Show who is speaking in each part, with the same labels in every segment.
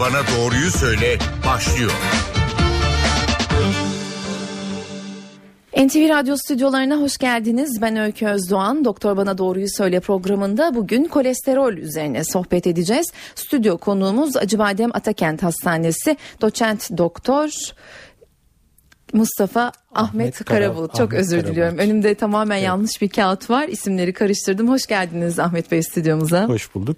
Speaker 1: Bana Doğruyu Söyle başlıyor.
Speaker 2: NTV Radyo stüdyolarına hoş geldiniz. Ben Öykü Özdoğan. Doktor Bana Doğruyu Söyle programında bugün kolesterol üzerine sohbet edeceğiz. Stüdyo konuğumuz Acıbadem Atakent Hastanesi doçent doktor Mustafa Ahmet, Karabulut. Çok Ahmet özür Karabulut. diliyorum. Önümde tamamen evet. yanlış bir kağıt var. İsimleri karıştırdım. Hoş geldiniz Ahmet Bey stüdyomuza.
Speaker 3: Hoş bulduk.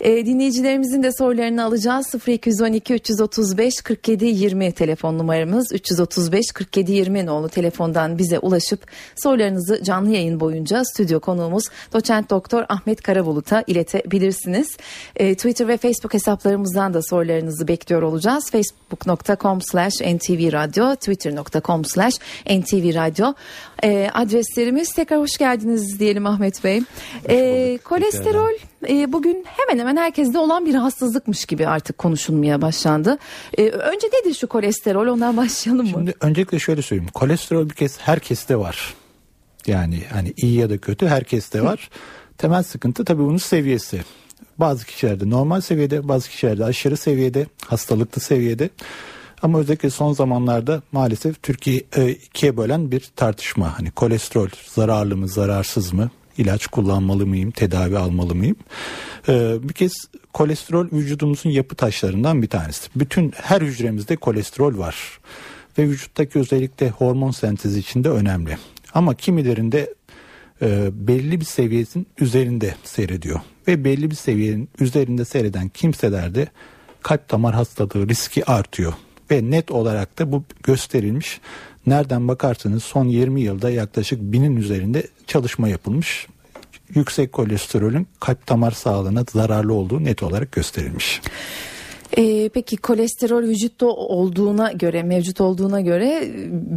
Speaker 2: Ee, dinleyicilerimizin de sorularını alacağız. 0212 335 47 20 telefon numaramız. 335 47 20 nolu telefondan bize ulaşıp sorularınızı canlı yayın boyunca stüdyo konuğumuz doçent doktor Ahmet Karabulut'a iletebilirsiniz. Ee, Twitter ve Facebook hesaplarımızdan da sorularınızı bekliyor olacağız. facebook.com slash ntvradio twitter.com slash NTV Radyo e, adreslerimiz. Tekrar hoş geldiniz diyelim Ahmet Bey. E, kolesterol e, bugün hemen hemen herkeste olan bir rahatsızlıkmış gibi artık konuşulmaya başlandı. E, önce nedir şu kolesterol ondan başlayalım mı?
Speaker 3: Şimdi öncelikle şöyle söyleyeyim. Kolesterol bir kez herkeste var. Yani hani iyi ya da kötü herkeste var. Temel sıkıntı tabii bunun seviyesi. Bazı kişilerde normal seviyede, bazı kişilerde aşırı seviyede, hastalıklı seviyede. Ama özellikle son zamanlarda maalesef Türkiye e, ikiye bölen bir tartışma. Hani kolesterol zararlı mı zararsız mı? İlaç kullanmalı mıyım? Tedavi almalı mıyım? Ee, bir kez kolesterol vücudumuzun yapı taşlarından bir tanesi. Bütün her hücremizde kolesterol var. Ve vücuttaki özellikle hormon sentezi için de önemli. Ama kimilerinde e, belli bir seviyenin üzerinde seyrediyor. Ve belli bir seviyenin üzerinde seyreden kimselerde kalp damar hastalığı riski artıyor ve net olarak da bu gösterilmiş. Nereden bakarsanız son 20 yılda yaklaşık binin üzerinde çalışma yapılmış. Yüksek kolesterolün kalp damar sağlığına zararlı olduğu net olarak gösterilmiş.
Speaker 2: Ee, peki kolesterol vücutta olduğuna göre mevcut olduğuna göre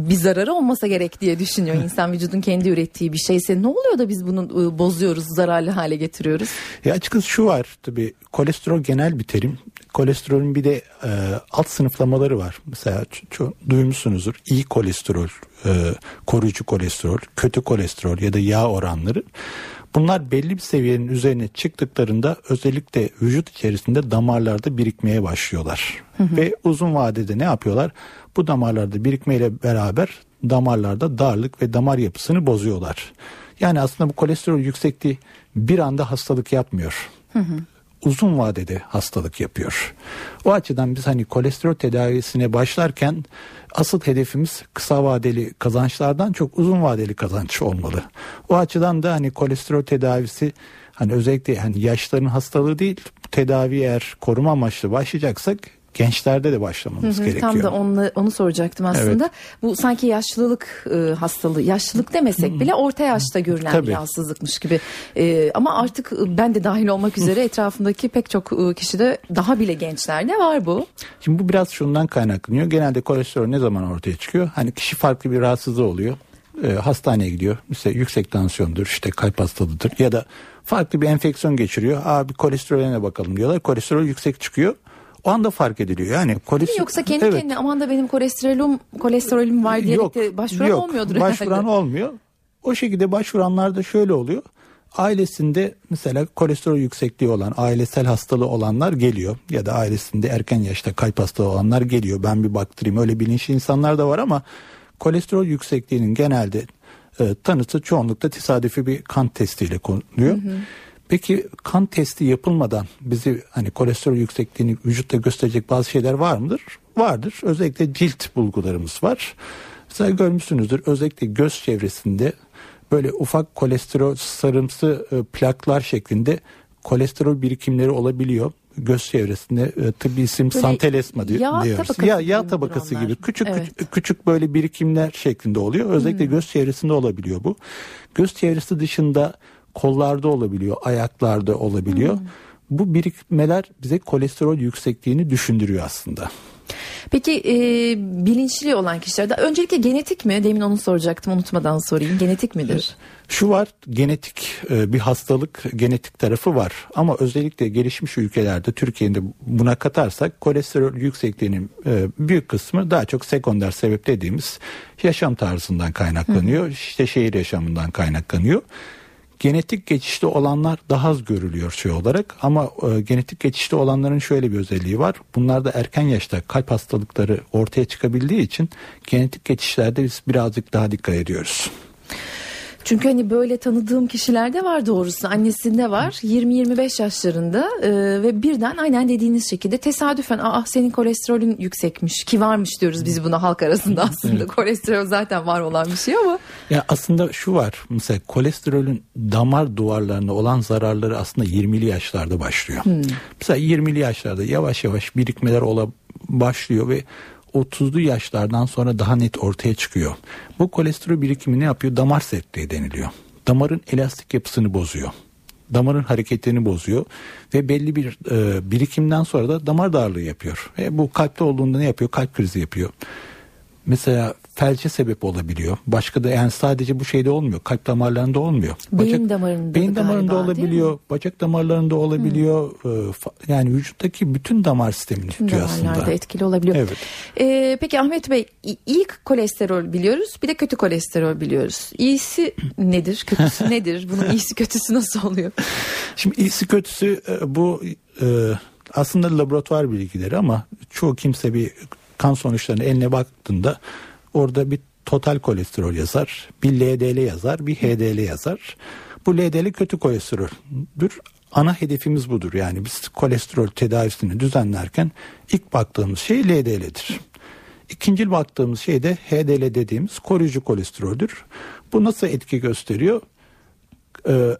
Speaker 2: bir zararı olmasa gerek diye düşünüyor insan vücudun kendi ürettiği bir şeyse ne oluyor da biz bunu ıı, bozuyoruz zararlı hale getiriyoruz?
Speaker 3: Ya açıkçası şu var tabi kolesterol genel bir terim kolesterolün bir de e, alt sınıflamaları var. Mesela çok duymuşsunuzdur. İyi kolesterol, e, koruyucu kolesterol, kötü kolesterol ya da yağ oranları. Bunlar belli bir seviyenin üzerine çıktıklarında özellikle vücut içerisinde damarlarda birikmeye başlıyorlar. Hı hı. Ve uzun vadede ne yapıyorlar? Bu damarlarda birikmeyle beraber damarlarda darlık ve damar yapısını bozuyorlar. Yani aslında bu kolesterol yüksekliği bir anda hastalık yapmıyor. Hı hı uzun vadede hastalık yapıyor. O açıdan biz hani kolesterol tedavisine başlarken asıl hedefimiz kısa vadeli kazançlardan çok uzun vadeli kazanç olmalı. O açıdan da hani kolesterol tedavisi hani özellikle hani yaşların hastalığı değil tedavi eğer koruma amaçlı başlayacaksak gençlerde de başlamamız hı hı, gerekiyor.
Speaker 2: Tam da onu, onu soracaktım aslında. Evet. Bu sanki yaşlılık e, hastalığı, yaşlılık demesek hı. bile orta yaşta görülen Tabii. bir rahatsızlıkmış gibi. E, ama artık e, ben de dahil olmak üzere etrafındaki pek çok e, kişide daha bile gençlerde var bu.
Speaker 3: Şimdi bu biraz şundan kaynaklanıyor. Genelde kolesterol ne zaman ortaya çıkıyor? Hani kişi farklı bir rahatsızlığı oluyor. E, hastaneye gidiyor. Mesela yüksek tansiyondur, işte kalp hastalığıdır ya da farklı bir enfeksiyon geçiriyor. Abi kolesterolüne bakalım diyorlar. Kolesterol yüksek çıkıyor o anda fark ediliyor. Yani
Speaker 2: kolesterol yoksa kendi evet. kendine aman da benim kolesterolüm kolesterolüm var diyerek yok, de başvuran yok, olmuyordur
Speaker 3: Başvuran herhalde. olmuyor. O şekilde başvuranlarda şöyle oluyor. Ailesinde mesela kolesterol yüksekliği olan, ailesel hastalığı olanlar geliyor ya da ailesinde erken yaşta kalp hastalığı olanlar geliyor. Ben bir baktırayım öyle bilinçli insanlar da var ama kolesterol yüksekliğinin genelde e, tanısı çoğunlukla tesadüfi bir kan testiyle konuluyor. Hı hı. Peki kan testi yapılmadan bizi hani kolesterol yüksekliğini vücutta gösterecek bazı şeyler var mıdır? Vardır. Özellikle cilt bulgularımız var. Mesela görmüşsünüzdür özellikle göz çevresinde böyle ufak kolesterol sarımsı e, plaklar şeklinde kolesterol birikimleri olabiliyor. Göz çevresinde e, tıbbi isim böyle santelesma diyor, yağ diyoruz. Tabakası ya yağ tabakası gibi küçük evet. küçük, küçük böyle birikimler şeklinde oluyor. Özellikle hmm. göz çevresinde olabiliyor bu. Göz çevresi dışında kollarda olabiliyor, ayaklarda olabiliyor. Hmm. Bu birikmeler bize kolesterol yüksekliğini düşündürüyor aslında.
Speaker 2: Peki e, bilinçli olan kişilerde öncelikle genetik mi? Demin onu soracaktım unutmadan sorayım. Genetik midir?
Speaker 3: Şu var genetik e, bir hastalık genetik tarafı var ama özellikle gelişmiş ülkelerde Türkiye'de buna katarsak kolesterol yüksekliğinin e, büyük kısmı daha çok sekonder sebep dediğimiz yaşam tarzından kaynaklanıyor. Hı. İşte şehir yaşamından kaynaklanıyor Genetik geçişli olanlar daha az görülüyor şey olarak ama e, genetik geçişli olanların şöyle bir özelliği var. Bunlarda erken yaşta kalp hastalıkları ortaya çıkabildiği için genetik geçişlerde biz birazcık daha dikkat ediyoruz.
Speaker 2: Çünkü hani böyle tanıdığım kişiler de var doğrusu. Annesinde var 20-25 yaşlarında e, ve birden aynen dediğiniz şekilde tesadüfen aa senin kolesterolün yüksekmiş ki varmış diyoruz biz buna halk arasında aslında. Evet. Kolesterol zaten var olan bir şey ama.
Speaker 3: Ya aslında şu var mesela kolesterolün damar duvarlarına olan zararları aslında 20'li yaşlarda başlıyor. Hmm. Mesela 20'li yaşlarda yavaş yavaş birikmeler ola başlıyor ve 30'lu yaşlardan sonra daha net ortaya çıkıyor. Bu kolesterol birikimi ne yapıyor? Damar sertliği deniliyor. Damarın elastik yapısını bozuyor. Damarın hareketlerini bozuyor ve belli bir e, birikimden sonra da damar darlığı yapıyor. Ve bu kalpte olduğunda ne yapıyor? Kalp krizi yapıyor. Mesela felce sebep olabiliyor. Başka da yani sadece bu şeyde olmuyor. Kalp damarlarında olmuyor.
Speaker 2: Beyin bacak, damarında
Speaker 3: beyin damarında galiba, olabiliyor. Bacak damarlarında olabiliyor. Hmm. Yani vücuttaki bütün damar sistemini bütün tutuyor aslında.
Speaker 2: Etkili olabiliyor.
Speaker 3: Evet.
Speaker 2: Ee, peki Ahmet Bey ilk kolesterol biliyoruz. Bir de kötü kolesterol biliyoruz. İyisi nedir? Kötüsü nedir? Bunun iyisi kötüsü nasıl oluyor?
Speaker 3: Şimdi iyisi kötüsü e, bu e, aslında laboratuvar bilgileri ama çoğu kimse bir kan sonuçlarına eline baktığında orada bir total kolesterol yazar, bir LDL yazar, bir HDL yazar. Bu LDL kötü kolesteroldür. Ana hedefimiz budur. Yani biz kolesterol tedavisini düzenlerken ilk baktığımız şey LDL'dir. İkinci baktığımız şey de HDL dediğimiz koruyucu kolesteroldür. Bu nasıl etki gösteriyor? Ee,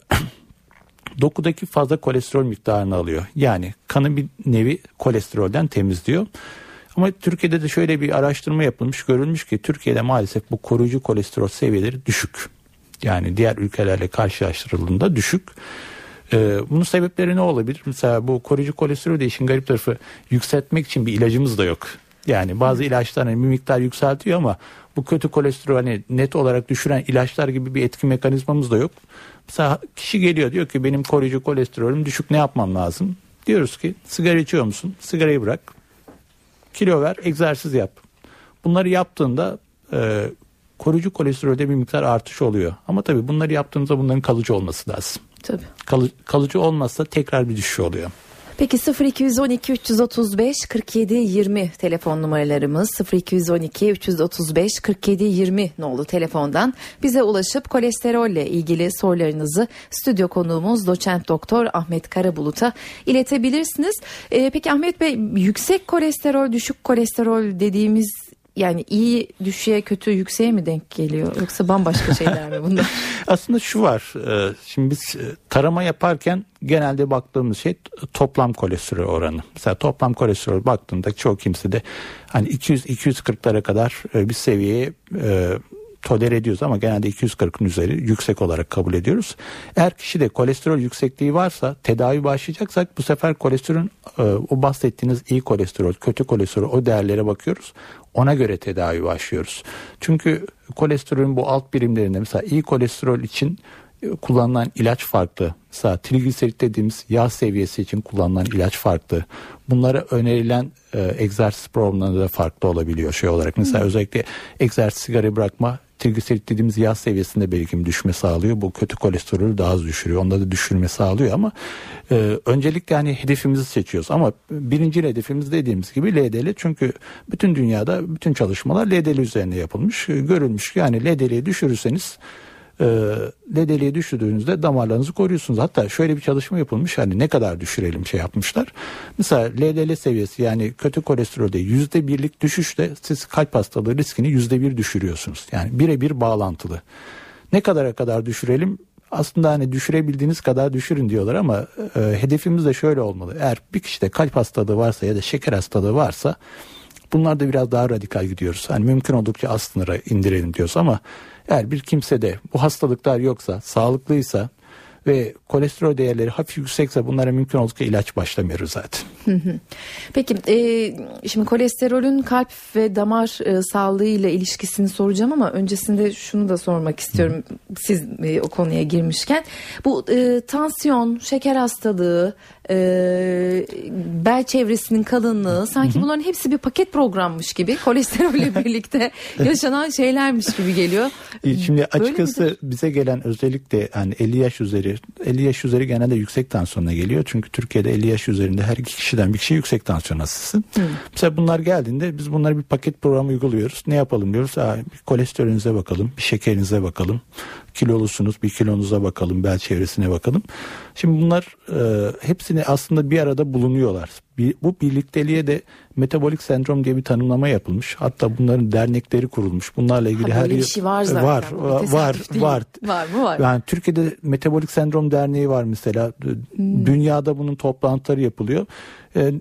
Speaker 3: dokudaki fazla kolesterol miktarını alıyor. Yani kanı bir nevi kolesterolden temizliyor. Ama Türkiye'de de şöyle bir araştırma yapılmış görülmüş ki Türkiye'de maalesef bu koruyucu kolesterol seviyeleri düşük. Yani diğer ülkelerle karşılaştırıldığında düşük. Ee, bunun sebepleri ne olabilir? Mesela bu koruyucu kolesterol de işin garip tarafı yükseltmek için bir ilacımız da yok. Yani bazı ilaçlar hani bir miktar yükseltiyor ama bu kötü kolesterol hani net olarak düşüren ilaçlar gibi bir etki mekanizmamız da yok. Mesela kişi geliyor diyor ki benim koruyucu kolesterolüm düşük ne yapmam lazım? Diyoruz ki sigara içiyor musun? Sigarayı bırak kilo ver, egzersiz yap. Bunları yaptığında e, koruyucu kolesterolde bir miktar artış oluyor. Ama tabii bunları yaptığımızda bunların kalıcı olması lazım.
Speaker 2: Tabii.
Speaker 3: Kalı, kalıcı olmazsa tekrar bir düşüş oluyor.
Speaker 2: Peki 0212 335 47 20 telefon numaralarımız 0212 335 47 20 nolu telefondan bize ulaşıp kolesterolle ilgili sorularınızı stüdyo konuğumuz doçent doktor Ahmet Karabulut'a iletebilirsiniz. Ee, peki Ahmet Bey yüksek kolesterol düşük kolesterol dediğimiz yani iyi düşüğe kötü yükseğe mi denk geliyor yoksa bambaşka şeyler mi bunlar?
Speaker 3: Aslında şu var e, şimdi biz e, tarama yaparken genelde baktığımız şey toplam kolesterol oranı. Mesela toplam kolesterol baktığında çoğu kimse de hani 200-240'lara kadar e, bir seviyeye tolere ediyoruz ama genelde 240'ın üzeri yüksek olarak kabul ediyoruz. Eğer kişide kolesterol yüksekliği varsa tedavi başlayacaksak bu sefer kolesterolün o bahsettiğiniz iyi kolesterol, kötü kolesterol o değerlere bakıyoruz. Ona göre tedavi başlıyoruz. Çünkü kolesterolün bu alt birimlerinde mesela iyi kolesterol için e, kullanılan ilaç farklı. Mesela trigliserit dediğimiz yağ seviyesi için kullanılan ilaç farklı. Bunlara önerilen e, egzersiz programları da farklı olabiliyor şey olarak. Mesela hmm. özellikle egzersiz sigara bırakma trigliserit dediğimiz yağ seviyesinde belki düşme sağlıyor. Bu kötü kolesterolü daha az düşürüyor. Onda da düşürme sağlıyor ama e, öncelikle yani hedefimizi seçiyoruz. Ama birinci hedefimiz dediğimiz gibi LDL. Çünkü bütün dünyada bütün çalışmalar LDL üzerine yapılmış. Görülmüş yani LDL'yi düşürürseniz e, LDL'ye düşürdüğünüzde damarlarınızı koruyorsunuz. Hatta şöyle bir çalışma yapılmış hani ne kadar düşürelim şey yapmışlar. Mesela LDL seviyesi yani kötü kolesterolde yüzde birlik düşüşle siz kalp hastalığı riskini yüzde bir düşürüyorsunuz. Yani birebir bağlantılı. Ne kadara kadar düşürelim? Aslında hani düşürebildiğiniz kadar düşürün diyorlar ama e, hedefimiz de şöyle olmalı. Eğer bir kişide kalp hastalığı varsa ya da şeker hastalığı varsa bunlar da biraz daha radikal gidiyoruz. Hani mümkün oldukça az indirelim diyoruz ama eğer bir kimsede bu hastalıklar yoksa, sağlıklıysa ve kolesterol değerleri hafif yüksekse bunlara mümkün oldukça ilaç başlamıyoruz zaten.
Speaker 2: Peki e, şimdi kolesterolün kalp ve damar e, sağlığı ile ilişkisini soracağım ama öncesinde şunu da sormak istiyorum siz e, o konuya girmişken. Bu e, tansiyon, şeker hastalığı, e, bel çevresinin kalınlığı sanki bunların hepsi bir paket programmış gibi kolesterolle birlikte yaşanan şeylermiş gibi geliyor.
Speaker 3: Şimdi açıkçası bize gelen özellikle yani 50 yaş üzeri 50 yaş üzeri genelde yüksek tansiyona geliyor. Çünkü Türkiye'de 50 yaş üzerinde her iki kişiden bir kişi yüksek tansiyon hastası. Mesela bunlar geldiğinde biz bunları bir paket programı uyguluyoruz. Ne yapalım diyoruz? Aa, bir kolesterolünüze bakalım, bir şekerinize bakalım. Kilolusunuz bir kilonuza bakalım, bel çevresine bakalım. Şimdi bunlar e, hepsini aslında bir arada bulunuyorlar. Bu birlikteliğe de metabolik sendrom diye bir tanımlama yapılmış. Hatta bunların dernekleri kurulmuş. Bunlarla ilgili
Speaker 2: Ha,
Speaker 3: her yıl-
Speaker 2: şey var zaten.
Speaker 3: Var, var,
Speaker 2: değil.
Speaker 3: var.
Speaker 2: Var mı? Var.
Speaker 3: Yani Türkiye'de Metabolik Sendrom Derneği var mesela.
Speaker 2: Hmm.
Speaker 3: Dünyada bunun toplantıları yapılıyor. Ee,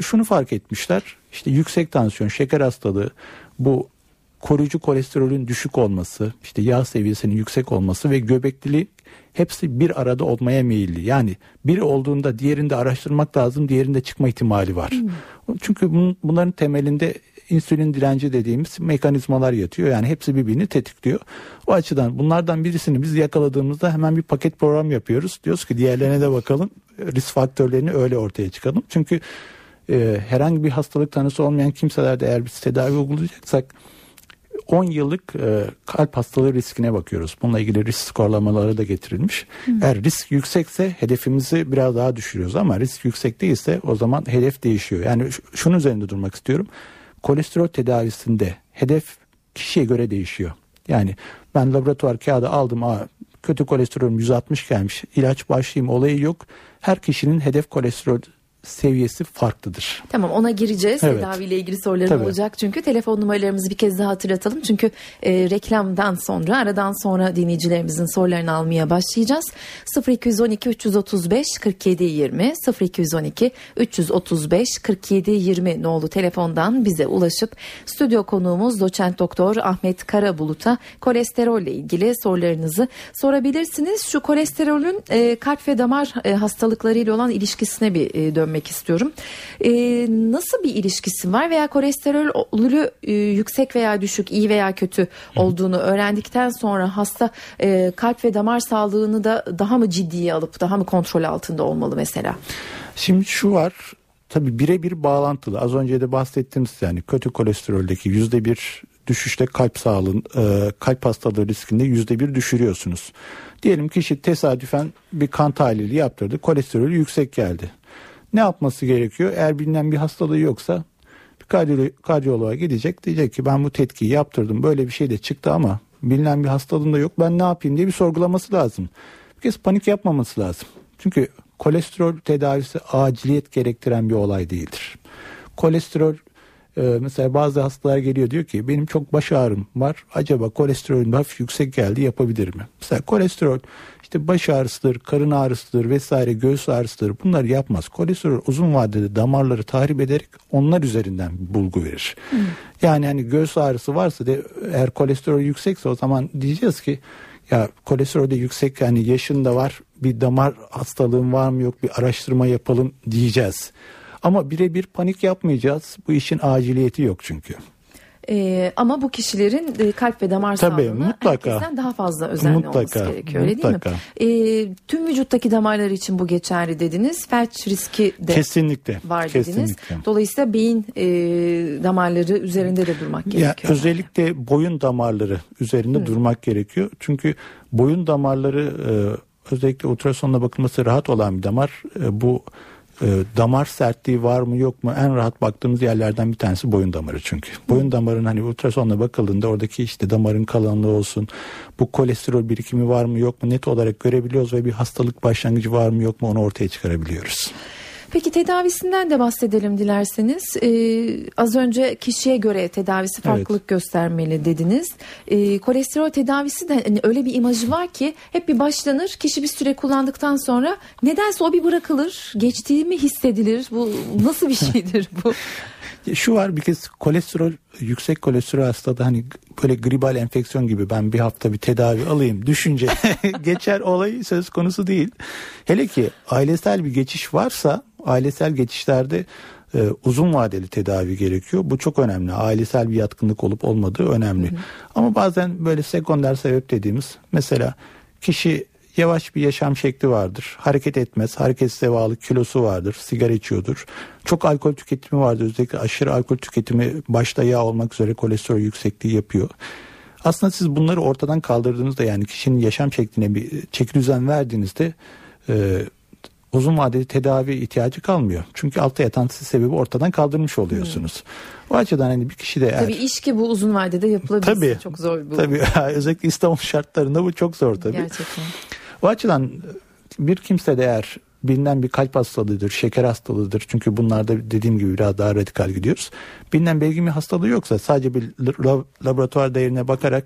Speaker 3: şunu fark etmişler. İşte yüksek tansiyon, şeker hastalığı, bu koruyucu kolesterolün düşük olması, işte yağ seviyesinin yüksek olması ve göbeklilik hepsi bir arada olmaya meyilli. Yani biri olduğunda diğerinde araştırmak lazım, diğerinde çıkma ihtimali var. Çünkü bunun, bunların temelinde insülin direnci dediğimiz mekanizmalar yatıyor. Yani hepsi birbirini tetikliyor. O açıdan bunlardan birisini biz yakaladığımızda hemen bir paket program yapıyoruz. Diyoruz ki diğerlerine de bakalım. Risk faktörlerini öyle ortaya çıkalım. Çünkü e, herhangi bir hastalık tanısı olmayan kimselerde eğer biz tedavi uygulayacaksak 10 yıllık e, kalp hastalığı riskine bakıyoruz. Bununla ilgili risk skorlamaları da getirilmiş. Eğer risk yüksekse hedefimizi biraz daha düşürüyoruz ama risk yüksek değilse o zaman hedef değişiyor. Yani şunun üzerinde durmak istiyorum. Kolesterol tedavisinde hedef kişiye göre değişiyor. Yani ben laboratuvar kağıdı aldım. Aa, kötü kolesterolüm 160 gelmiş. ilaç başlayayım olayı yok. Her kişinin hedef kolesterol seviyesi farklıdır.
Speaker 2: Tamam ona gireceğiz.
Speaker 3: Evet.
Speaker 2: Tedaviyle ilgili soruların
Speaker 3: Tabii.
Speaker 2: olacak çünkü. Telefon numaralarımızı bir kez daha hatırlatalım. Çünkü e, reklamdan sonra, aradan sonra dinleyicilerimizin sorularını almaya başlayacağız. 0212 335 47 20 0212 335 47 20 nolu telefondan bize ulaşıp stüdyo konuğumuz doçent doktor Ahmet Karabulut'a kolesterolle ilgili sorularınızı sorabilirsiniz. Şu kolesterolün e, kalp ve damar e, hastalıklarıyla olan ilişkisine bir e, dönmek istiyorum. E, nasıl bir ilişkisi var veya kolesterolü e, yüksek veya düşük, iyi veya kötü olduğunu öğrendikten sonra hasta e, kalp ve damar sağlığını da daha mı ciddiye alıp daha mı kontrol altında olmalı mesela?
Speaker 3: Şimdi şu var tabi birebir bağlantılı az önce de bahsettiğimiz yani kötü kolesteroldeki yüzde bir düşüşte kalp sağlığın e, kalp hastalığı riskinde yüzde bir düşürüyorsunuz. Diyelim kişi tesadüfen bir kan tahlili yaptırdı kolesterolü yüksek geldi. Ne yapması gerekiyor? Eğer bilinen bir hastalığı yoksa bir kardiyolo- kardiyoloğa gidecek diyecek ki ben bu tetkiyi yaptırdım böyle bir şey de çıktı ama bilinen bir hastalığım da yok ben ne yapayım diye bir sorgulaması lazım. Bir kez panik yapmaması lazım. Çünkü kolesterol tedavisi aciliyet gerektiren bir olay değildir. Kolesterol e, mesela bazı hastalar geliyor diyor ki benim çok baş ağrım var. Acaba kolesterolüm hafif yüksek geldi yapabilir mi? Mesela kolesterol işte baş ağrısıdır, karın ağrısıdır vesaire göğüs ağrısıdır. Bunları yapmaz. Kolesterol uzun vadede damarları tahrip ederek onlar üzerinden bulgu verir. Yani hani göğüs ağrısı varsa de eğer kolesterol yüksekse o zaman diyeceğiz ki ya kolesterol de yüksek yani yaşın da var bir damar hastalığın var mı yok bir araştırma yapalım diyeceğiz. Ama birebir panik yapmayacağız. Bu işin aciliyeti yok çünkü.
Speaker 2: E, ama bu kişilerin e, kalp ve damar
Speaker 3: Tabii,
Speaker 2: sağlığına
Speaker 3: mutlaka.
Speaker 2: herkesten daha fazla özenli olması
Speaker 3: Mutlaka,
Speaker 2: gerekiyor öyle
Speaker 3: mutlaka.
Speaker 2: değil mi? E, tüm vücuttaki damarlar için bu geçerli dediniz. Felç riski de
Speaker 3: Kesinlikle.
Speaker 2: var dediniz.
Speaker 3: kesinlikle.
Speaker 2: Dolayısıyla beyin e, damarları üzerinde de durmak
Speaker 3: Ya
Speaker 2: gerekiyor.
Speaker 3: özellikle boyun damarları üzerinde durmak gerekiyor. Çünkü boyun damarları e, özellikle ultrasonla bakılması rahat olan bir damar. E, bu e, damar sertliği var mı yok mu en rahat baktığımız yerlerden bir tanesi boyun damarı çünkü. Boyun damarın hani ultrasonla bakıldığında oradaki işte damarın kalınlığı olsun bu kolesterol birikimi var mı yok mu net olarak görebiliyoruz ve bir hastalık başlangıcı var mı yok mu onu ortaya çıkarabiliyoruz.
Speaker 2: Peki tedavisinden de bahsedelim dilerseniz. Ee, az önce kişiye göre tedavisi farklılık göstermeli dediniz. Ee, kolesterol tedavisi de hani öyle bir imajı var ki hep bir başlanır. Kişi bir süre kullandıktan sonra nedense o bir bırakılır. Geçtiği mi hissedilir? Bu nasıl bir şeydir bu?
Speaker 3: Şu var bir kez kolesterol yüksek kolesterol hastada hani böyle gribal enfeksiyon gibi ben bir hafta bir tedavi alayım düşünce geçer olayı söz konusu değil. Hele ki ailesel bir geçiş varsa Ailesel geçişlerde e, uzun vadeli tedavi gerekiyor. Bu çok önemli. Ailesel bir yatkınlık olup olmadığı önemli. Hı hı. Ama bazen böyle sekonder sebep dediğimiz mesela kişi yavaş bir yaşam şekli vardır. Hareket etmez, hareketsiz bağlı kilosu vardır, sigara içiyordur. Çok alkol tüketimi vardır. Özellikle aşırı alkol tüketimi başta yağ olmak üzere kolesterol yüksekliği yapıyor. Aslında siz bunları ortadan kaldırdığınızda yani kişinin yaşam şekline bir çeki düzen verdiğinizde e, uzun vadeli tedavi ihtiyacı kalmıyor. Çünkü altta yatan sebebi ortadan kaldırmış oluyorsunuz. Hmm. O açıdan hani bir kişi de eğer...
Speaker 2: Tabii iş ki bu uzun vadede yapılabilir.
Speaker 3: Tabii.
Speaker 2: Çok zor bu.
Speaker 3: Tabii özellikle İstanbul şartlarında bu çok zor tabii.
Speaker 2: Gerçekten.
Speaker 3: O açıdan bir kimse de eğer bilinen bir kalp hastalığıdır, şeker hastalığıdır. Çünkü bunlarda dediğim gibi biraz daha radikal gidiyoruz. Bilinen belgi bir hastalığı yoksa sadece bir laboratuvar değerine bakarak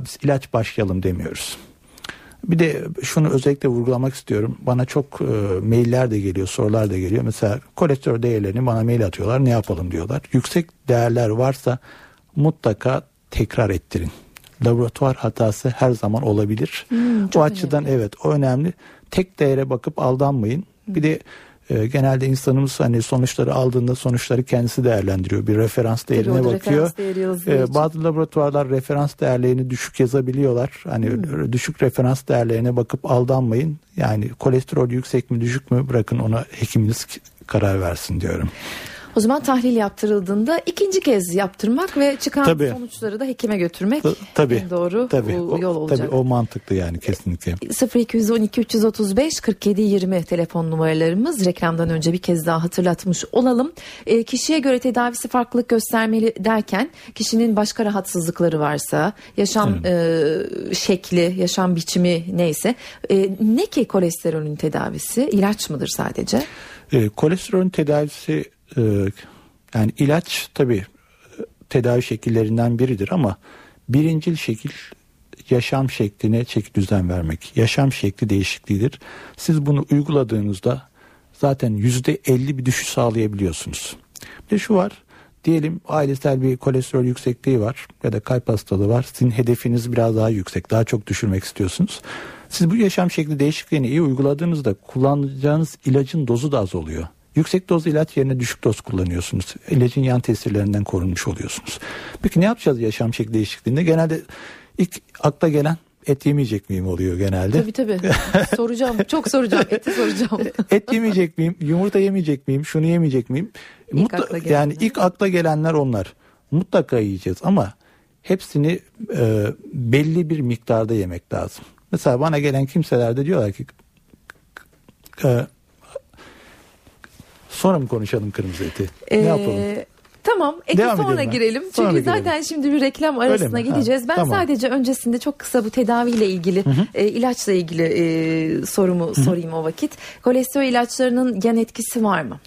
Speaker 3: biz ilaç başlayalım demiyoruz. Bir de şunu özellikle vurgulamak istiyorum. Bana çok e, mailler de geliyor, sorular da geliyor. Mesela kolesterol değerlerini bana mail atıyorlar. Ne yapalım diyorlar. Yüksek değerler varsa mutlaka tekrar ettirin. Laboratuvar hatası her zaman olabilir. Hmm, o açıdan önemli. evet o önemli. Tek değere bakıp aldanmayın. Hmm. Bir de e, genelde insanımız hani sonuçları aldığında sonuçları kendisi değerlendiriyor. Bir referans değerine Tabii bakıyor. Referans e, bazı laboratuvarlar referans değerlerini düşük yazabiliyorlar. Hani hmm. düşük referans değerlerine bakıp aldanmayın. Yani kolesterol yüksek mi düşük mü bırakın ona hekiminiz karar versin diyorum.
Speaker 2: O zaman tahlil yaptırıldığında ikinci kez yaptırmak ve çıkan tabii. sonuçları da hekime götürmek T- tabii. en doğru
Speaker 3: tabii.
Speaker 2: yol olacak.
Speaker 3: Tabii o mantıklı yani kesinlikle.
Speaker 2: 0212 335 47 20 telefon numaralarımız reklamdan önce bir kez daha hatırlatmış olalım. E, kişiye göre tedavisi farklılık göstermeli derken kişinin başka rahatsızlıkları varsa yaşam e, şekli, yaşam biçimi neyse e, ne ki kolesterolün tedavisi ilaç mıdır sadece?
Speaker 3: E, kolesterolün tedavisi e, yani ilaç tabi tedavi şekillerinden biridir ama birincil şekil yaşam şekline çeki düzen vermek. Yaşam şekli değişikliğidir. Siz bunu uyguladığınızda zaten yüzde elli bir düşüş sağlayabiliyorsunuz. Bir de şu var. Diyelim ailesel bir kolesterol yüksekliği var ya da kalp hastalığı var. Sizin hedefiniz biraz daha yüksek. Daha çok düşürmek istiyorsunuz. Siz bu yaşam şekli değişikliğini iyi uyguladığınızda kullanacağınız ilacın dozu da az oluyor. Yüksek doz ilaç yerine düşük doz kullanıyorsunuz. İlacın yan tesirlerinden korunmuş oluyorsunuz. Peki ne yapacağız yaşam şekli değişikliğinde? Genelde ilk akla gelen et yemeyecek miyim oluyor genelde.
Speaker 2: Tabii tabii. soracağım. Çok soracağım. Eti soracağım.
Speaker 3: et yemeyecek miyim? Yumurta yemeyecek miyim? Şunu yemeyecek miyim? İlk Mutla- yani ilk akla gelenler onlar. Mutlaka yiyeceğiz ama hepsini e, belli bir miktarda yemek lazım. Mesela bana gelen kimseler de diyorlar ki e, Sonra mı konuşalım kırmızı eti? Ee, ne yapalım?
Speaker 2: Tamam eti Devam sonra girelim. Sonra Çünkü girelim. zaten şimdi bir reklam arasına gideceğiz. Ha, ben tamam. sadece öncesinde çok kısa bu tedaviyle ilgili hı hı. E, ilaçla ilgili e, sorumu hı hı. sorayım o vakit. Kolesterol ilaçlarının yan etkisi var mı?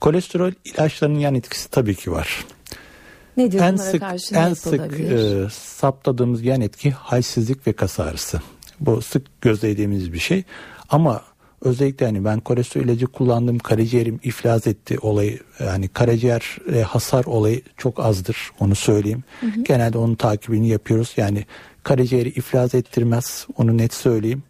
Speaker 3: Kolesterol ilaçlarının yan etkisi tabii ki var.
Speaker 2: Nedir
Speaker 3: en sık, karşı en sık e, saptadığımız yan etki halsizlik ve kas ağrısı. Bu sık gözlediğimiz bir şey. Ama Özellikle hani ben kolesterol ilacı kullandım karaciğerim iflas etti olayı yani karaciğer e, hasar olayı çok azdır onu söyleyeyim. Hı hı. Genelde onun takibini yapıyoruz yani karaciğeri iflas ettirmez onu net söyleyeyim.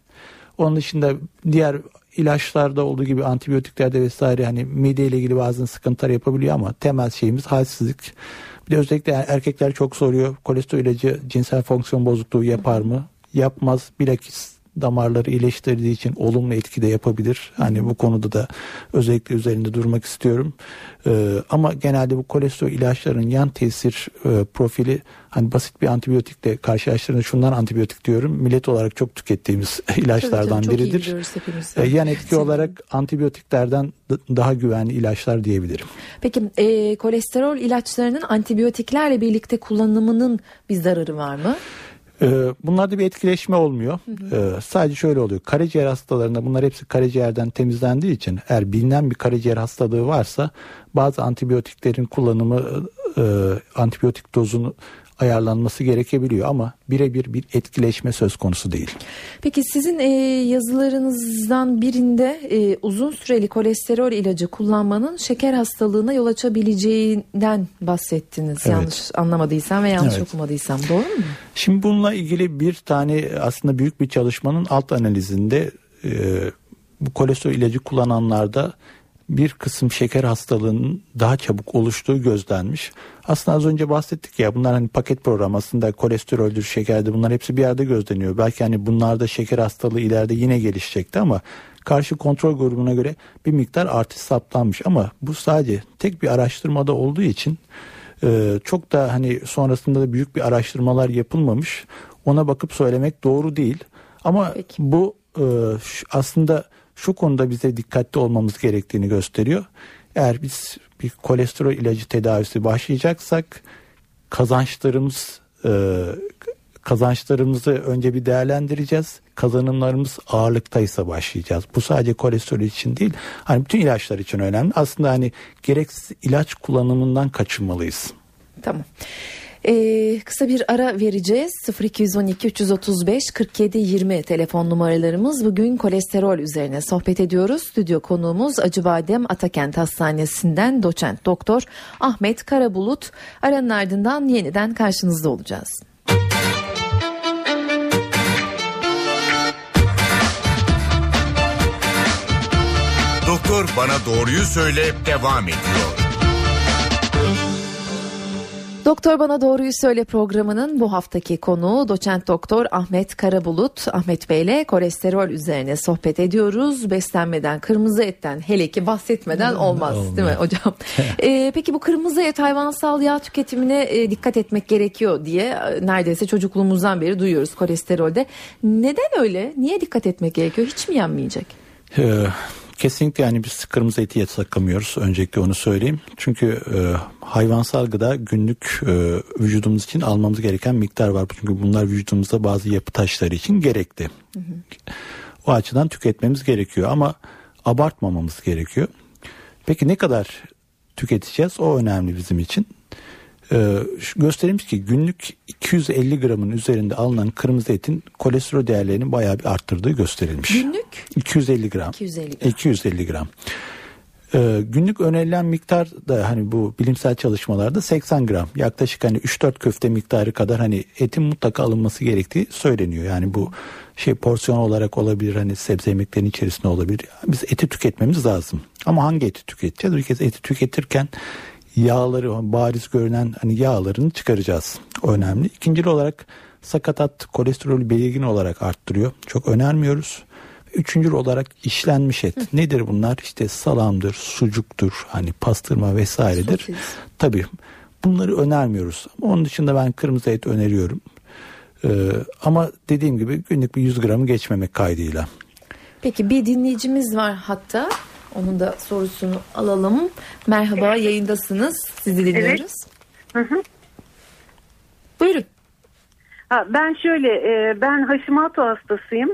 Speaker 3: Onun dışında diğer ilaçlarda olduğu gibi antibiyotiklerde vesaire hani mide ile ilgili bazı sıkıntılar yapabiliyor ama temel şeyimiz halsizlik. Bir de özellikle erkekler çok soruyor kolesterol ilacı cinsel fonksiyon bozukluğu yapar mı? Yapmaz bilakis damarları iyileştirdiği için olumlu etki de yapabilir. Hani bu konuda da özellikle üzerinde durmak istiyorum. Ee, ama genelde bu kolesterol ilaçların yan tesir e, profili hani basit bir antibiyotikle karşılaştırdığında şundan antibiyotik diyorum. Millet olarak çok tükettiğimiz ilaçlardan tabii, biridir. Ee, yan etki olarak antibiyotiklerden daha güvenli ilaçlar diyebilirim.
Speaker 2: Peki e, kolesterol ilaçlarının antibiyotiklerle birlikte kullanımının bir zararı var mı?
Speaker 3: Ee, bunlarda bir etkileşme olmuyor. Hı hı. Ee, sadece şöyle oluyor. Karaciğer hastalarında bunlar hepsi karaciğerden temizlendiği için eğer bilinen bir karaciğer hastalığı varsa bazı antibiyotiklerin kullanımı e, antibiyotik dozunu ayarlanması gerekebiliyor ama birebir bir etkileşme söz konusu değil.
Speaker 2: Peki sizin e, yazılarınızdan birinde e, uzun süreli kolesterol ilacı kullanmanın şeker hastalığına yol açabileceğinden bahsettiniz. Evet. Yanlış anlamadıysam ve yanlış evet. okumadıysam doğru mu?
Speaker 3: Şimdi bununla ilgili bir tane aslında büyük bir çalışmanın alt analizinde e, bu kolesterol ilacı kullananlarda bir kısım şeker hastalığının daha çabuk oluştuğu gözlenmiş. Aslında az önce bahsettik ya bunlar hani paket program aslında kolesteroldür, şekerdir bunlar hepsi bir yerde gözleniyor. Belki hani bunlarda şeker hastalığı ileride yine gelişecekti ama karşı kontrol grubuna göre bir miktar artış saptanmış. Ama bu sadece tek bir araştırmada olduğu için e, çok da hani sonrasında da büyük bir araştırmalar yapılmamış. Ona bakıp söylemek doğru değil. Ama Peki. bu aslında şu konuda bize dikkatli olmamız gerektiğini gösteriyor. Eğer biz bir kolesterol ilacı tedavisi başlayacaksak kazançlarımız e, kazançlarımızı önce bir değerlendireceğiz. Kazanımlarımız ağırlıktaysa başlayacağız. Bu sadece kolesterol için değil. Hani bütün ilaçlar için önemli. Aslında hani gereksiz ilaç kullanımından kaçınmalıyız.
Speaker 2: Tamam. Ee, kısa bir ara vereceğiz. 0212 335 47 20 telefon numaralarımız. Bugün kolesterol üzerine sohbet ediyoruz. Stüdyo konuğumuz Acıbadem Atakent Hastanesi'nden doçent doktor Ahmet Karabulut. Aranın ardından yeniden karşınızda olacağız.
Speaker 1: Doktor bana doğruyu söyle devam ediyor.
Speaker 2: Doktor Bana Doğruyu Söyle programının bu haftaki konuğu doçent doktor Ahmet Karabulut. Ahmet Bey ile kolesterol üzerine sohbet ediyoruz. Beslenmeden, kırmızı etten hele ki bahsetmeden olmaz Olmuyor. değil mi hocam? ee, peki bu kırmızı et hayvansal yağ tüketimine e, dikkat etmek gerekiyor diye e, neredeyse çocukluğumuzdan beri duyuyoruz kolesterolde. Neden öyle? Niye dikkat etmek gerekiyor? Hiç mi yenmeyecek?
Speaker 3: Kesinlikle yani biz kırmızı eti yasaklamıyoruz. Öncelikle onu söyleyeyim. Çünkü e, hayvansal gıda günlük e, vücudumuz için almamız gereken miktar var. Çünkü bunlar vücudumuzda bazı yapı taşları için gerekli. Hı hı. O açıdan tüketmemiz gerekiyor ama abartmamamız gerekiyor. Peki ne kadar tüketeceğiz? O önemli bizim için. Ee, gösterilmiş ki günlük 250 gramın üzerinde alınan kırmızı etin kolesterol değerlerini bayağı bir arttırdığı gösterilmiş.
Speaker 2: Günlük?
Speaker 3: 250 gram.
Speaker 2: 250 gram.
Speaker 3: 250 gram. Ee, günlük önerilen miktar da hani bu bilimsel çalışmalarda 80 gram. Yaklaşık hani 3-4 köfte miktarı kadar hani etin mutlaka alınması gerektiği söyleniyor. Yani bu şey porsiyon olarak olabilir hani sebze yemeklerinin içerisinde olabilir. Biz eti tüketmemiz lazım. Ama hangi eti tüketeceğiz? Bir kez eti tüketirken yağları bariz görünen hani yağlarını çıkaracağız. O önemli. İkincil olarak sakatat kolesterolü belirgin olarak arttırıyor. Çok önermiyoruz. Üçüncü olarak işlenmiş et. Hı. Nedir bunlar? İşte salamdır, sucuktur, hani pastırma vesairedir. Sosis. Tabii bunları önermiyoruz. Onun dışında ben kırmızı et öneriyorum. Ee, ama dediğim gibi günlük bir 100 gramı geçmemek kaydıyla.
Speaker 2: Peki bir dinleyicimiz var hatta. Onun da sorusunu alalım. Merhaba yayındasınız. Sizi dinliyoruz. Evet. Hı hı. Buyurun.
Speaker 4: Ha, ben şöyle e, ben Hashimoto hastasıyım.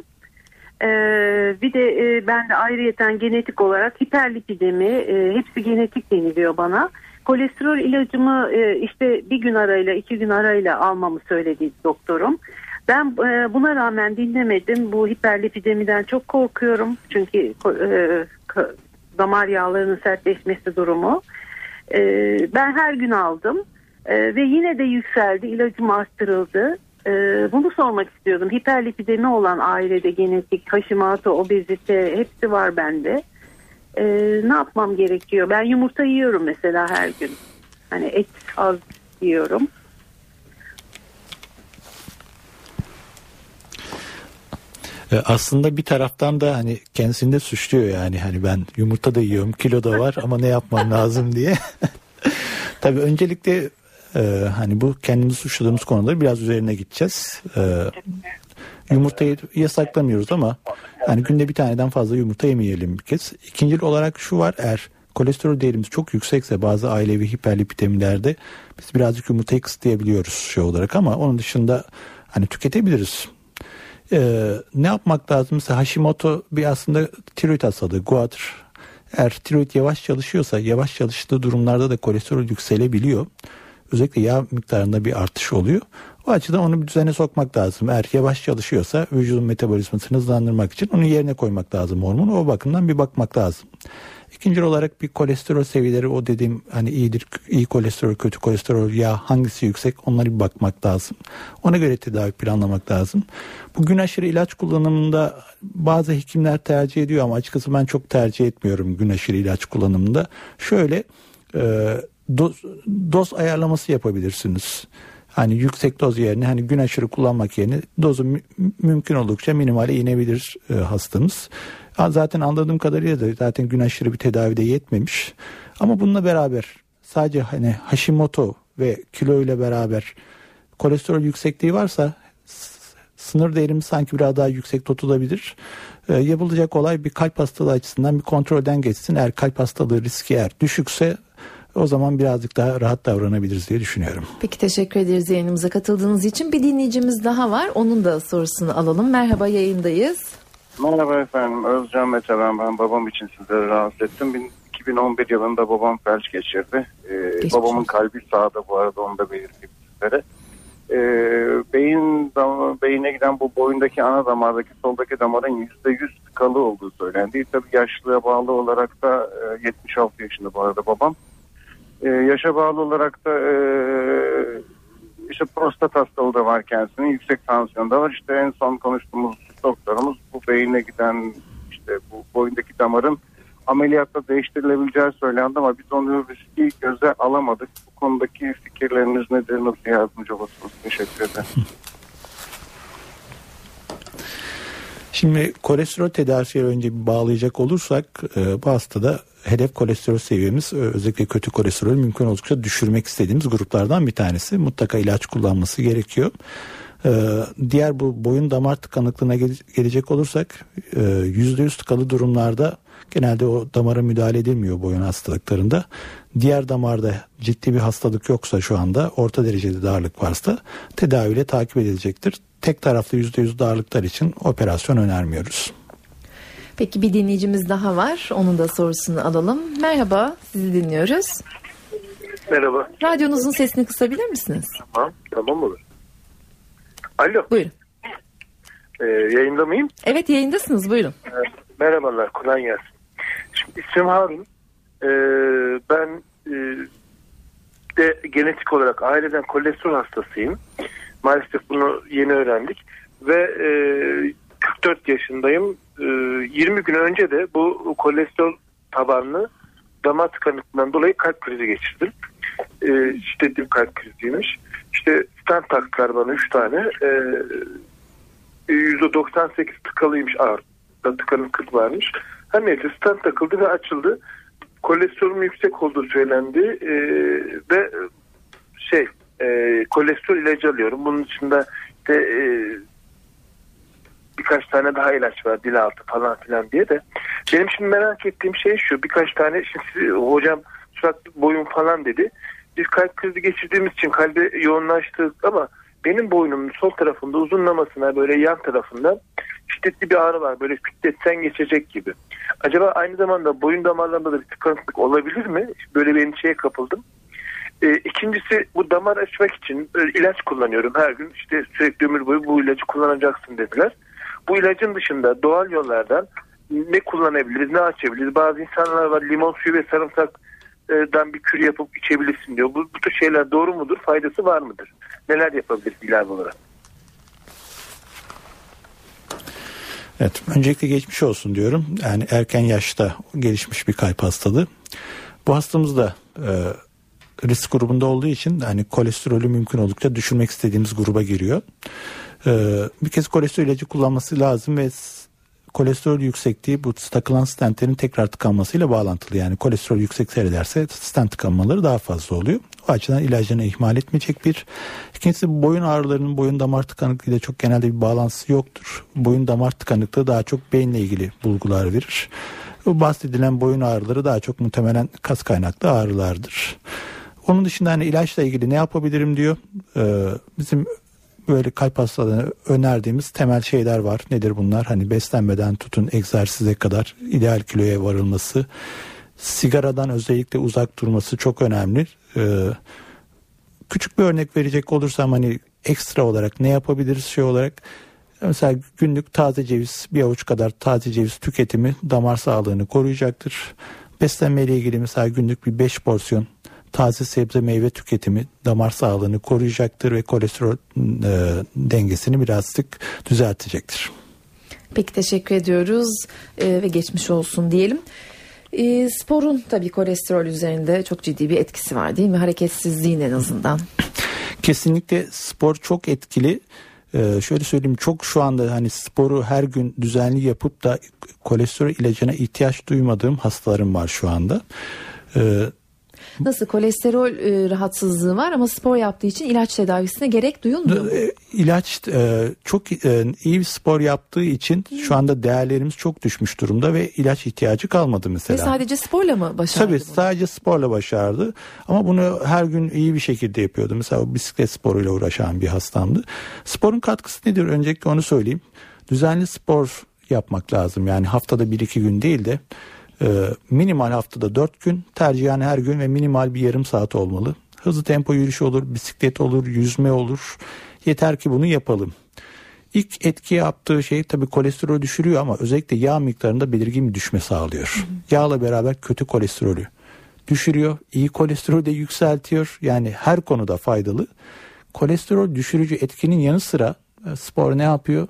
Speaker 4: E, bir de e, ben de ayrıyeten genetik olarak hiperlipidemi e, hepsi genetik deniliyor bana. Kolesterol ilacımı e, işte bir gün arayla iki gün arayla almamı söyledi doktorum. Ben e, buna rağmen dinlemedim. Bu hiperlipidemiden çok korkuyorum. Çünkü e, damar yağlarının sertleşmesi durumu. E, ben her gün aldım e, ve yine de yükseldi. İlacım arttırıldı. E, bunu sormak istiyordum. Hiperlipidemi olan ailede genetik, Hashimoto, obezite hepsi var bende. E, ne yapmam gerekiyor? Ben yumurta yiyorum mesela her gün. Hani et az yiyorum.
Speaker 3: E, aslında bir taraftan da hani kendisini de suçluyor yani hani ben yumurta da yiyorum kilo da var ama ne yapmam lazım diye. Tabii öncelikle e, hani bu kendimizi suçladığımız konuları biraz üzerine gideceğiz. E, yumurtayı yasaklamıyoruz ama hani günde bir taneden fazla yumurta yemeyelim bir kez. İkinci olarak şu var eğer kolesterol değerimiz çok yüksekse bazı ailevi hiperlipidemilerde biz birazcık yumurtayı kısıtlayabiliyoruz şey olarak ama onun dışında hani tüketebiliriz. Ee, ne yapmak lazım? Mesela Hashimoto bir aslında tiroid hastalığı, guatr. Eğer tiroid yavaş çalışıyorsa yavaş çalıştığı durumlarda da kolesterol yükselebiliyor. Özellikle yağ miktarında bir artış oluyor. O açıdan onu bir düzene sokmak lazım. Eğer yavaş çalışıyorsa vücudun metabolizmasını hızlandırmak için onu yerine koymak lazım hormonu. O bakımdan bir bakmak lazım. İkinci olarak bir kolesterol seviyeleri o dediğim hani iyidir iyi kolesterol kötü kolesterol yağ hangisi yüksek onlara bir bakmak lazım. Ona göre tedavi planlamak lazım. Bu gün aşırı ilaç kullanımında bazı hekimler tercih ediyor ama açıkçası ben çok tercih etmiyorum gün aşırı ilaç kullanımında. Şöyle e, doz, doz ayarlaması yapabilirsiniz. Hani yüksek doz yerine hani gün aşırı kullanmak yerine dozu mü, mümkün oldukça minimale inebilir e, hastamız. Zaten anladığım kadarıyla da zaten gün aşırı bir tedavide yetmemiş. Ama bununla beraber sadece hani Hashimoto ve kilo ile beraber kolesterol yüksekliği varsa sınır değerimiz sanki biraz daha yüksek tutulabilir. E, yapılacak olay bir kalp hastalığı açısından bir kontrolden geçsin. Eğer kalp hastalığı riski eğer düşükse o zaman birazcık daha rahat davranabiliriz diye düşünüyorum.
Speaker 2: Peki teşekkür ederiz yayınımıza katıldığınız için. Bir dinleyicimiz daha var. Onun da sorusunu alalım. Merhaba yayındayız.
Speaker 5: Merhaba efendim. Özcan Mete ben. Ben babam için sizleri rahatsız ettim. 2011 yılında babam felç geçirdi. Ee, babamın kalbi sağda bu arada onu da belirteyim sizlere. Ee, beyin beyine giden bu boyundaki ana damardaki soldaki damarın %100 tıkalı olduğu söylendi. Tabii yaşlılığa bağlı olarak da e, 76 yaşında bu arada babam. E, yaşa bağlı olarak da e, işte prostat hastalığı da var kendisinin. Yüksek tansiyon da var. İşte en son konuştuğumuz doktorumuz bu beyine giden işte bu boyundaki damarın ameliyatla değiştirilebileceği söylendi ama biz onu riski göze alamadık. Bu konudaki fikirleriniz nedir? Nasıl yardımcı olursunuz? Teşekkür ederim.
Speaker 3: Şimdi kolesterol tedavisiyle önce bağlayacak olursak e, bu hastada hedef kolesterol seviyemiz e, özellikle kötü kolesterol mümkün oldukça düşürmek istediğimiz gruplardan bir tanesi. Mutlaka ilaç kullanması gerekiyor. E, diğer bu boyun damar tıkanıklığına gelecek olursak yüzde yüz tıkalı durumlarda genelde o damara müdahale edilmiyor boyun hastalıklarında. Diğer damarda ciddi bir hastalık yoksa şu anda orta derecede darlık varsa tedaviyle takip edilecektir. Tek taraflı yüzde yüz darlıklar için operasyon önermiyoruz.
Speaker 2: Peki bir dinleyicimiz daha var. Onun da sorusunu alalım. Merhaba, sizi dinliyoruz.
Speaker 6: Merhaba.
Speaker 2: Radyonuzun sesini kısabilir misiniz?
Speaker 6: Tamam, tamam olur. Alo.
Speaker 2: Buyurun.
Speaker 6: Ee, yayında mıyım?
Speaker 2: Evet yayındasınız buyurun.
Speaker 6: Ee, merhabalar, kolay gelsin. Şimdi isim Harun. Ee, ben e, de genetik olarak aileden kolesterol hastasıyım. Maalesef bunu yeni öğrendik. Ve e, 44 yaşındayım. E, 20 gün önce de bu kolesterol tabanlı damar tıkanıklığından dolayı kalp krizi geçirdim. E, şiddetli bir kalp kriziymiş. İşte stent taktılar bana 3 tane. E, %98 tıkalıymış ağır. Tıkanıklık varmış. Her neyse stent takıldı ve açıldı. Kolesterolüm yüksek olduğu söylendi. Ve şey e, kolesterol ilacı alıyorum. Bunun dışında de e, birkaç tane daha ilaç var dil altı falan filan diye de. Benim şimdi merak ettiğim şey şu birkaç tane şimdi hocam sürekli boyun falan dedi. Biz kalp krizi geçirdiğimiz için kalbe yoğunlaştık ama benim boynumun sol tarafında uzunlamasına böyle yan tarafında şiddetli bir ağrı var. Böyle kütletsen geçecek gibi. Acaba aynı zamanda boyun damarlarında da bir tıkanıklık olabilir mi? Böyle bir endişeye kapıldım. E, ikincisi bu damar açmak için ilaç kullanıyorum her gün. İşte sürekli ömür boyu bu ilacı kullanacaksın dediler. Bu ilacın dışında doğal yollardan ne kullanabiliriz, ne açabiliriz? Bazı insanlar var limon suyu ve sarımsaktan bir kür yapıp içebilirsin diyor. Bu, bu tür şeyler doğru mudur? Faydası var mıdır? Neler yapabiliriz ilave olarak?
Speaker 3: Evet, öncelikle geçmiş olsun diyorum. Yani erken yaşta gelişmiş bir kalp hastalığı. Bu hastamız da e, risk grubunda olduğu için hani kolesterolü mümkün oldukça düşürmek istediğimiz gruba giriyor. Ee, bir kez kolesterol ilacı kullanması lazım ve kolesterol yüksekliği bu takılan stentlerin tekrar tıkanmasıyla bağlantılı. Yani kolesterol yüksek seyrederse stent tıkanmaları daha fazla oluyor. O açıdan ilacını ihmal etmeyecek bir. İkincisi boyun ağrılarının boyun damar tıkanıklığı ile çok genelde bir bağlantısı yoktur. Boyun damar tıkanıklığı daha çok beyinle ilgili bulgular verir. Bu bahsedilen boyun ağrıları daha çok muhtemelen kas kaynaklı ağrılardır. Onun dışında hani ilaçla ilgili ne yapabilirim diyor. Ee, bizim böyle kalp hastalığına önerdiğimiz temel şeyler var. Nedir bunlar? Hani beslenmeden tutun egzersize kadar ideal kiloya varılması. Sigaradan özellikle uzak durması çok önemli. Ee, küçük bir örnek verecek olursam hani ekstra olarak ne yapabiliriz şey olarak mesela günlük taze ceviz bir avuç kadar taze ceviz tüketimi damar sağlığını koruyacaktır. Beslenme ile ilgili mesela günlük bir 5 porsiyon taze sebze meyve tüketimi damar sağlığını koruyacaktır ve kolesterol e, dengesini birazcık düzeltecektir.
Speaker 2: Peki teşekkür ediyoruz e, ve geçmiş olsun diyelim. E, sporun tabii kolesterol üzerinde çok ciddi bir etkisi var değil mi? Hareketsizliğin en azından.
Speaker 3: Kesinlikle spor çok etkili. Ee, şöyle söyleyeyim çok şu anda hani sporu her gün düzenli yapıp da kolesterol ilacına ihtiyaç duymadığım hastalarım var şu anda.
Speaker 2: Ee, Nasıl kolesterol e, rahatsızlığı var ama spor yaptığı için ilaç tedavisine gerek duyulmuyor mu? E,
Speaker 3: ilaç e, çok e, iyi spor yaptığı için şu anda değerlerimiz çok düşmüş durumda ve ilaç ihtiyacı kalmadı mesela.
Speaker 2: Ve sadece sporla mı başardı?
Speaker 3: Tabii bunu? sadece sporla başardı ama bunu her gün iyi bir şekilde yapıyordu. Mesela bisiklet sporuyla uğraşan bir hastamdı. Sporun katkısı nedir? Öncelikle onu söyleyeyim. Düzenli spor yapmak lazım. Yani haftada bir iki gün değil de minimal haftada 4 gün tercihen her gün ve minimal bir yarım saat olmalı. Hızlı tempo yürüyüş olur, bisiklet olur, yüzme olur. Yeter ki bunu yapalım. İlk etki yaptığı şey tabii kolesterol düşürüyor ama özellikle yağ miktarında belirgin bir düşme sağlıyor. Hı hı. Yağla beraber kötü kolesterolü düşürüyor. İyi kolesterolü de yükseltiyor. Yani her konuda faydalı. Kolesterol düşürücü etkinin yanı sıra e, spor ne yapıyor?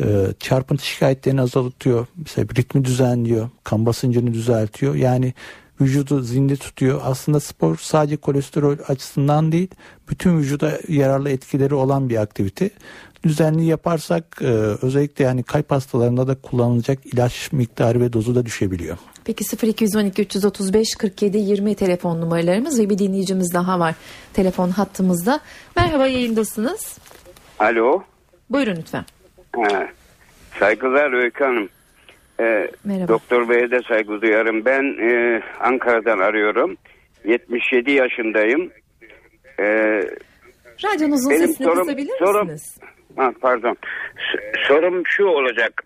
Speaker 3: E, çarpıntı şikayetlerini azaltıyor. Mesela ritmi düzenliyor. Kan basıncını düzeltiyor. Yani vücudu zinde tutuyor. Aslında spor sadece kolesterol açısından değil bütün vücuda yararlı etkileri olan bir aktivite. Düzenli yaparsak e, özellikle yani kalp hastalarında da kullanılacak ilaç miktarı ve dozu da düşebiliyor.
Speaker 2: Peki 0212 335 47 20 telefon numaralarımız ve bir dinleyicimiz daha var telefon hattımızda. Merhaba yayındasınız.
Speaker 7: Alo.
Speaker 2: Buyurun lütfen.
Speaker 7: Ha, saygılar Öykü Hanım. Ee, Merhaba. Doktor Bey'e de saygı duyarım. Ben e, Ankara'dan arıyorum. 77 yaşındayım.
Speaker 2: Ee, Radyonuzun benim sesini sorum, kısabilir sorum, misiniz?
Speaker 7: Ha, pardon. S- sorum şu olacak.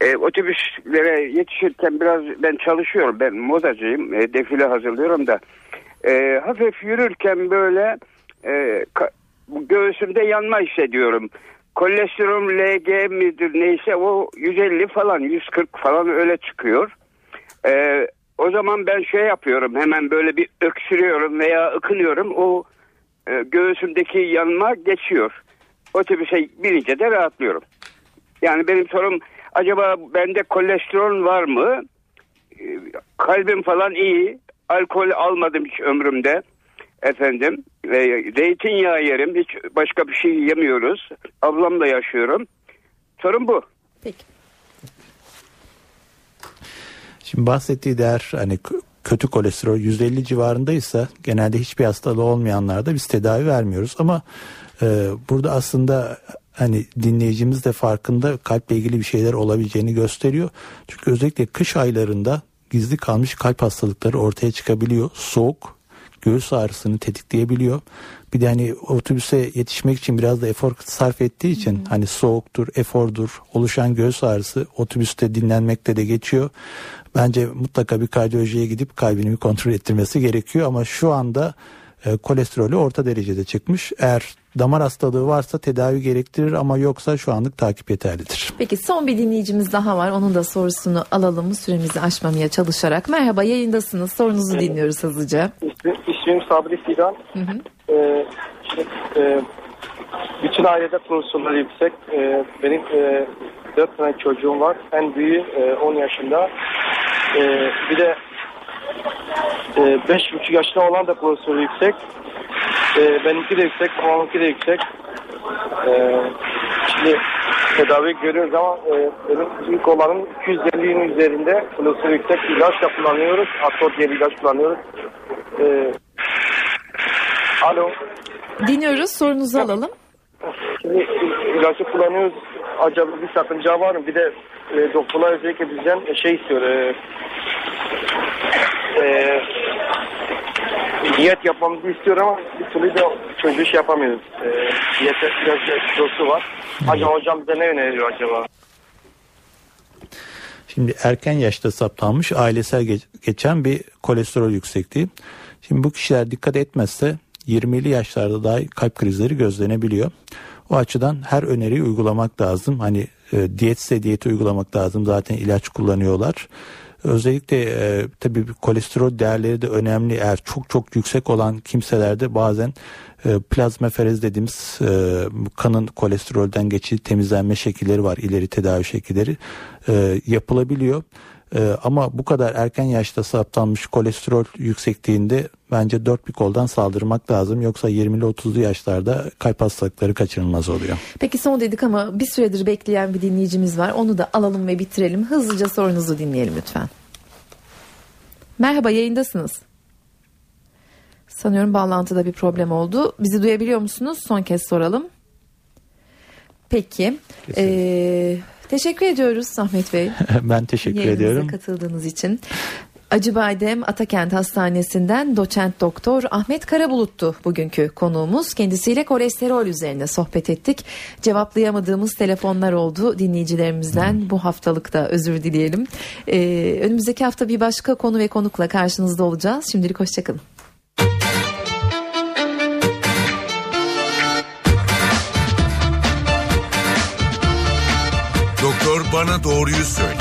Speaker 7: E, otobüslere yetişirken biraz ben çalışıyorum. Ben modacıyım. E, defile hazırlıyorum da. E, hafif yürürken böyle e, göğsümde yanma hissediyorum kolesterol LG midir neyse o 150 falan 140 falan öyle çıkıyor. Ee, o zaman ben şey yapıyorum hemen böyle bir öksürüyorum veya ıkınıyorum o e, göğsümdeki yanma geçiyor. Otobüse binince de rahatlıyorum. Yani benim sorum acaba bende kolesterol var mı? Ee, kalbim falan iyi. Alkol almadım hiç ömrümde efendim. E, zeytinyağı yerim. Hiç başka bir şey yemiyoruz. Ablamla yaşıyorum. Sorun bu. Peki.
Speaker 3: Şimdi bahsettiği değer hani kötü kolesterol 150 civarındaysa genelde hiçbir hastalığı olmayanlarda biz tedavi vermiyoruz ama e, burada aslında hani dinleyicimiz de farkında kalple ilgili bir şeyler olabileceğini gösteriyor. Çünkü özellikle kış aylarında gizli kalmış kalp hastalıkları ortaya çıkabiliyor. Soğuk göğüs ağrısını tetikleyebiliyor. Bir de hani otobüse yetişmek için biraz da efor sarf ettiği için hmm. hani soğuktur, efordur, oluşan göğüs ağrısı otobüste dinlenmekte de geçiyor. Bence mutlaka bir kardiyolojiye gidip kalbini bir kontrol ettirmesi gerekiyor ama şu anda e, kolesterolü orta derecede çıkmış. Eğer damar hastalığı varsa tedavi gerektirir ama yoksa şu anlık takip yeterlidir.
Speaker 2: Peki son bir dinleyicimiz daha var. Onun da sorusunu alalım süremizi aşmamaya çalışarak. Merhaba yayındasınız. Sorunuzu evet. dinliyoruz hızlıca.
Speaker 8: İsmim, ismim Sabri Fidan. Hı hı. Ee, işte, e, bütün ailede profesyonel yüksek. E, benim e, 4 tane çocuğum var. En büyüğü e, 10 yaşında. E, bir de e, beş buçuk yaşında olan da kolesterolü yüksek. E, benimki de yüksek, babamınki de yüksek. E, şimdi tedavi görüyoruz ama e, benim ilk olanın 250'nin üzerinde kolesterolü yüksek ilaç da kullanıyoruz. Ator diye bir ilaç kullanıyoruz. E, alo.
Speaker 2: Dinliyoruz, sorunuzu alalım.
Speaker 8: Şimdi ilacı kullanıyoruz. Acaba bir sakınca var mı? Bir de e, doktorlar özellikle bizden şey istiyor. E, e, diyet yapmamızı istiyor ama bir türlü de çocuğu şey yapamıyoruz. E, diyete biraz kilosu var. Acaba hocam bize ne öneriyor acaba?
Speaker 3: Şimdi erken yaşta saptanmış ailesel geçen bir kolesterol yüksekliği. Şimdi bu kişiler dikkat etmezse 20'li yaşlarda dahi kalp krizleri gözlenebiliyor. O açıdan her öneriyi uygulamak lazım. Hani e, diyetse diyeti uygulamak lazım. Zaten ilaç kullanıyorlar. Özellikle e, tabii kolesterol değerleri de önemli. Eğer çok çok yüksek olan kimselerde bazen e, plazmaferez dediğimiz e, kanın kolesterolden geçici temizlenme şekilleri var. ileri tedavi şekilleri e, yapılabiliyor. Ee, ama bu kadar erken yaşta saptanmış kolesterol yüksekliğinde bence dört bir koldan saldırmak lazım. Yoksa 20'li 30'lu yaşlarda kalp hastalıkları kaçınılmaz oluyor.
Speaker 2: Peki son dedik ama bir süredir bekleyen bir dinleyicimiz var. Onu da alalım ve bitirelim. Hızlıca sorunuzu dinleyelim lütfen. Merhaba yayındasınız. Sanıyorum bağlantıda bir problem oldu. Bizi duyabiliyor musunuz? Son kez soralım. Peki. Ee, teşekkür ediyoruz Ahmet Bey.
Speaker 3: ben teşekkür ediyorum.
Speaker 2: katıldığınız için. Acıbadem Atakent Hastanesi'nden doçent doktor Ahmet Karabulut'tu bugünkü konuğumuz. Kendisiyle kolesterol üzerine sohbet ettik. Cevaplayamadığımız telefonlar oldu dinleyicilerimizden. Hmm. Bu haftalıkta özür dileyelim. Ee, önümüzdeki hafta bir başka konu ve konukla karşınızda olacağız. Şimdilik hoşçakalın.
Speaker 1: Doğruyu söyle.